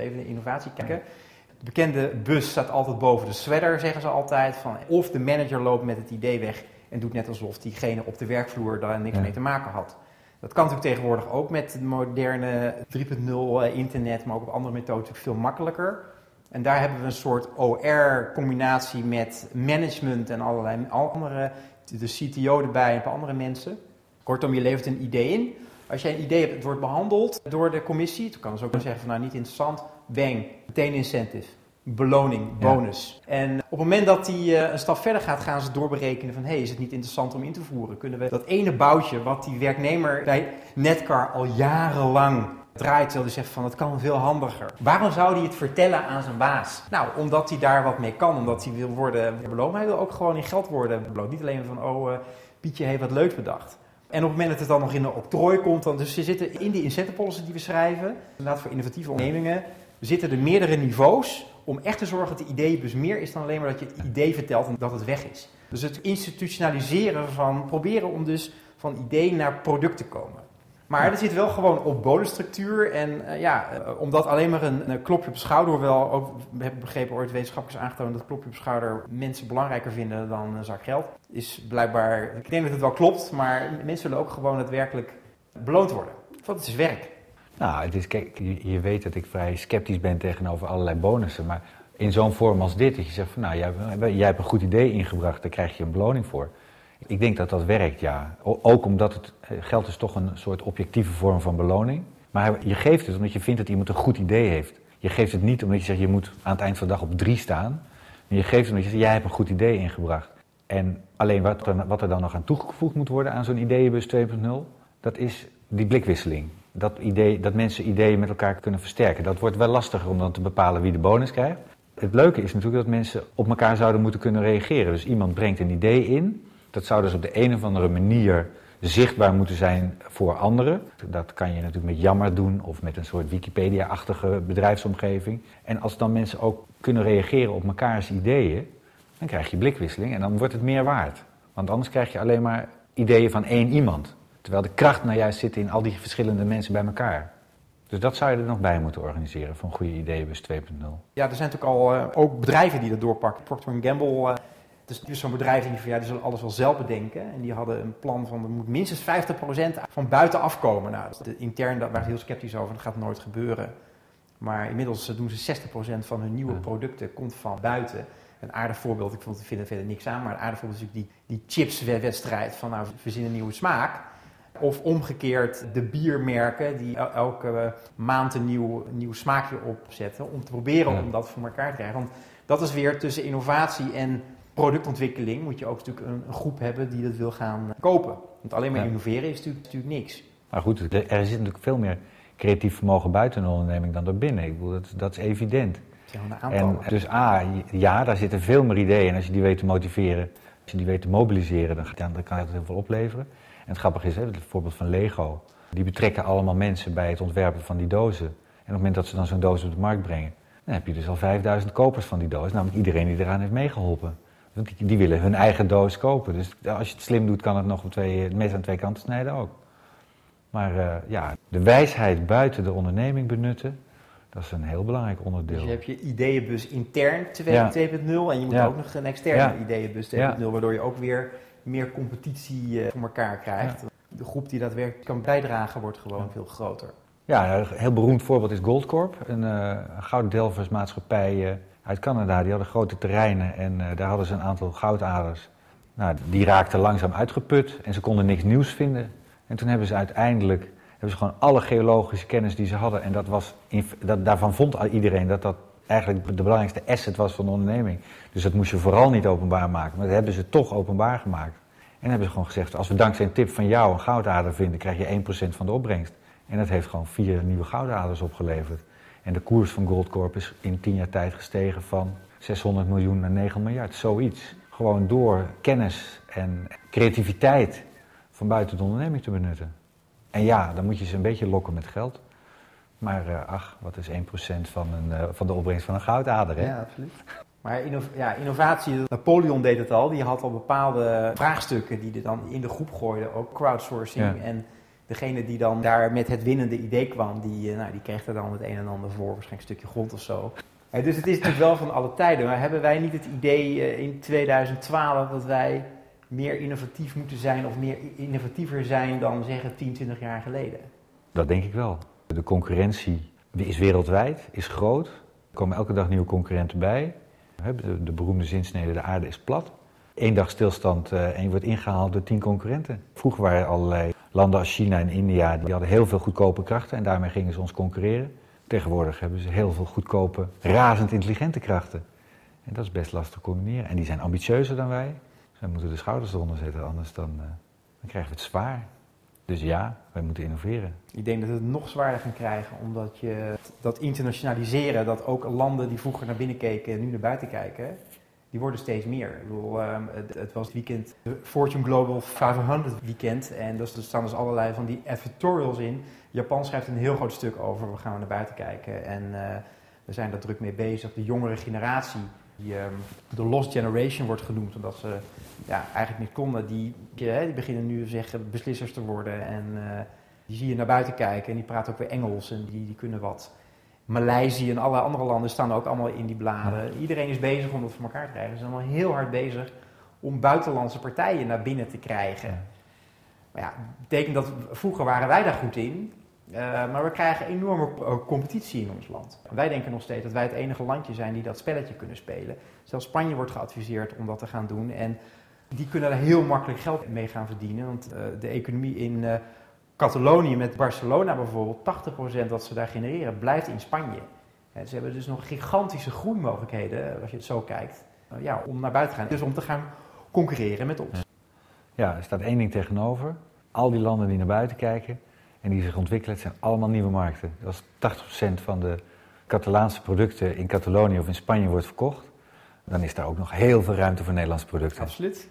even naar innovatie kijken. De bekende bus staat altijd boven de sweater, zeggen ze altijd. Van, of de manager loopt met het idee weg en doet net alsof diegene op de werkvloer daar niks Ja. mee te maken had. Dat kan natuurlijk tegenwoordig ook met het moderne 3.0 eh, internet, maar ook op andere methoden natuurlijk veel makkelijker. En daar hebben we een soort OR-combinatie met management en allerlei andere, de CTO erbij en een paar andere mensen. Kortom, je levert een idee in. Als jij een idee hebt, het wordt behandeld door de commissie. Dan kan ze ook wel zeggen van nou niet interessant. Bang, meteen incentive. Beloning, Ja. bonus. En op het moment dat die eh, een stap verder gaat, gaan ze doorberekenen van... hé, hey, is het niet interessant om in te voeren? Kunnen we dat ene boutje wat die werknemer bij Netcar al jarenlang draait... terwijl hij zegt van het kan veel handiger. Waarom zou hij het vertellen aan zijn baas? Nou, omdat hij daar wat mee kan. Omdat hij wil worden beloond. Maar hij wil ook gewoon in geld worden beloond. Niet alleen van, oh, eh, Pietje heeft wat leuks bedacht. En op het moment dat het dan nog in een octrooi komt, dan, dus ze zitten in die policy die we schrijven, inderdaad voor innovatieve ondernemingen, zitten er meerdere niveaus om echt te zorgen dat de ideebus meer is dan alleen maar dat je het idee vertelt en dat het weg is. Dus het institutionaliseren van, proberen om dus van idee naar product te komen. Maar er zit wel gewoon op bonusstructuur. En eh, ja, eh, omdat alleen maar een, een klopje op de schouder, hoewel ook, we hebben begrepen ooit wetenschappers aangetoond dat klopje op de schouder mensen belangrijker vinden dan een zak geld. Is blijkbaar, ik denk dat het wel klopt, maar mensen willen ook gewoon daadwerkelijk beloond worden. Want het is werk. Nou, het is, kijk, je, je weet dat ik vrij sceptisch ben tegenover allerlei bonussen. Maar in zo'n vorm als dit, dat je zegt van nou, jij, jij hebt een goed idee ingebracht, daar krijg je een beloning voor. Ik denk dat dat werkt, ja. Ook omdat het eh, geld is toch een soort objectieve vorm van beloning. Maar je geeft het omdat je vindt dat iemand een goed idee heeft. Je geeft het niet omdat je zegt je moet aan het eind van de dag op drie staan. Je geeft het omdat je zegt jij hebt een goed idee ingebracht. En alleen wat er, wat er dan nog aan toegevoegd moet worden aan zo'n ideeënbus 2.0, dat is die blikwisseling. Dat, idee, dat mensen ideeën met elkaar kunnen versterken. Dat wordt wel lastiger om dan te bepalen wie de bonus krijgt. Het leuke is natuurlijk dat mensen op elkaar zouden moeten kunnen reageren. Dus iemand brengt een idee in. Dat zou dus op de een of andere manier zichtbaar moeten zijn voor anderen. Dat kan je natuurlijk met jammer doen of met een soort Wikipedia-achtige bedrijfsomgeving. En als dan mensen ook kunnen reageren op mekaars ideeën, dan krijg je blikwisseling en dan wordt het meer waard. Want anders krijg je alleen maar ideeën van één iemand. Terwijl de kracht nou juist zit in al die verschillende mensen bij elkaar. Dus dat zou je er nog bij moeten organiseren een goede ideeënbus 2.0. Ja, er zijn natuurlijk al eh, ook bedrijven die dat doorpakken. Procter Gamble, eh, het is zo'n bedrijf die van ja, die zullen alles wel zelf bedenken. En die hadden een plan van er moet minstens 50% van buiten afkomen. Nou, is intern daar waren heel sceptisch over, dat gaat nooit gebeuren. Maar inmiddels eh, doen ze 60% van hun nieuwe producten komt van buiten. Een aardig voorbeeld, ik vind er verder niks aan, maar een aardig voorbeeld is natuurlijk die, die chipswedstrijd van nou, verzin een nieuwe smaak. Of omgekeerd de biermerken die el- elke maand een nieuw, een nieuw smaakje opzetten. Om te proberen Ja. om dat voor elkaar te krijgen. Want dat is weer tussen innovatie en productontwikkeling. Moet je ook natuurlijk een, een groep hebben die dat wil gaan eh, kopen. Want alleen maar Ja. innoveren is natuurlijk, natuurlijk niks. Maar goed, er zit natuurlijk veel meer creatief vermogen buiten een onderneming dan erbinnen. Ik bedoel, dat, dat is evident. En dus A, ja, daar zitten veel meer ideeën. En als je die weet te motiveren, als je die weet te mobiliseren, dan, dan dan kan het heel veel opleveren. En het grappige is, hè, het voorbeeld van Lego. Die betrekken allemaal mensen bij het ontwerpen van die dozen. En op het moment dat ze dan zo'n doos op de markt brengen, dan heb je dus al 5000 kopers van die doos. Namelijk iedereen die eraan heeft meegeholpen. Die, willen hun eigen doos kopen. Dus als je het slim doet, kan het nog op twee, het mes aan twee kanten snijden ook. Maar eh, ja, de wijsheid buiten de onderneming benutten, dat is een heel belangrijk onderdeel. Dus je hebt je ideeënbus intern 2.0 Ja. en je moet Ja. ook nog een externe Ja. ideeënbus 2.0, Ja. waardoor je ook weer meer competitie eh, voor elkaar krijgt. De groep die daadwerkelijk kan bijdragen wordt gewoon veel groter. Ja, een heel beroemd voorbeeld is Goldcorp, een, eh een gouddelversmaatschappij eh, uit Canada. Die hadden grote terreinen en eh, daar hadden ze een aantal goudaders. Nou, die raakten langzaam uitgeput en ze konden niks nieuws vinden. En toen hebben ze uiteindelijk hebben ze gewoon alle geologische kennis die ze hadden. En dat was, dat, daarvan vond iedereen dat dat eigenlijk de belangrijkste asset was van de onderneming. Dus dat moest je vooral niet openbaar maken. Maar dat hebben ze toch openbaar gemaakt. En hebben ze gewoon gezegd, als we dankzij een tip van jou een goudader vinden, krijg je 1% van de opbrengst. En dat heeft gewoon vier nieuwe goudaders opgeleverd. En de koers van Goldcorp is in tien jaar tijd gestegen van 600 miljoen naar 9 miljard. Zoiets. Gewoon door kennis en creativiteit van buiten de onderneming te benutten. En ja, dan moet je ze een beetje lokken met geld. Maar eh, ach, wat is 1% van, een, eh, van de opbrengst van een goudader, hè? Ja, absoluut. Maar inno- ja, innovatie, Napoleon deed het al. Die had al bepaalde vraagstukken die hij dan in de groep gooide. Ook crowdsourcing. Ja. En degene die dan daar met het winnende idee kwam, die, nou, die kreeg er dan het een en ander voor, waarschijnlijk een stukje grond of zo. dus het is natuurlijk wel van alle tijden, maar hebben wij niet het idee in 2012 dat wij meer innovatief moeten zijn of meer innovatiever zijn dan zeggen 10, 20 jaar geleden? Dat denk ik wel. De concurrentie is wereldwijd, is groot. Er komen elke dag nieuwe concurrenten bij. De, de beroemde zinsnede, de aarde is plat. Eén dag stilstand uh, en je wordt ingehaald door tien concurrenten. Vroeger waren allerlei landen als China en India, die hadden heel veel goedkope krachten en daarmee gingen ze ons concurreren. Tegenwoordig hebben ze heel veel goedkope, razend intelligente krachten. En dat is best lastig te combineren. En die zijn ambitieuzer dan wij. Zij moeten de schouders eronder zetten, anders dan, uh, dan krijgen we het zwaar. Dus ja, wij moeten innoveren. Ik denk dat we het nog zwaarder gaan krijgen, omdat je dat internationaliseren, dat ook landen die vroeger naar binnen keken, nu naar buiten kijken, die worden steeds meer. Ik bedoel, um, het, was het weekend, Fortune Global 500 weekend, en er staan dus allerlei van die editorials in. Japan schrijft een heel groot stuk over, we gaan naar buiten kijken en uh, we zijn daar druk mee bezig. De jongere generatie die um, de Lost Generation wordt genoemd, omdat ze ja, eigenlijk niet konden. Die, die beginnen nu zeggen beslissers te worden en uh, die zie je naar buiten kijken en die praten ook weer Engels en die, die kunnen wat. Maleisië en alle andere landen staan ook allemaal in die bladen. Iedereen is bezig om dat voor elkaar te krijgen. Ze zijn allemaal heel hard bezig om buitenlandse partijen naar binnen te krijgen. Maar ja, dat betekent dat vroeger waren wij daar goed in. Uh, maar we krijgen enorme competitie in ons land. Wij denken nog steeds dat wij het enige landje zijn die dat spelletje kunnen spelen. Zelfs Spanje wordt geadviseerd om dat te gaan doen. En die kunnen er heel makkelijk geld mee gaan verdienen. Want uh, de economie in uh, Catalonië met Barcelona bijvoorbeeld, 80% wat ze daar genereren, blijft in Spanje. En ze hebben dus nog gigantische groeimogelijkheden, als je het zo kijkt, ja, om naar buiten te gaan. Dus om te gaan concurreren met ons. Ja, er staat één ding tegenover. Al die landen die naar buiten kijken, en die zich ontwikkelen, het zijn allemaal nieuwe markten. Als 80% van de Catalaanse producten in Catalonië of in Spanje wordt verkocht, dan is daar ook nog heel veel ruimte voor Nederlandse producten. Absoluut.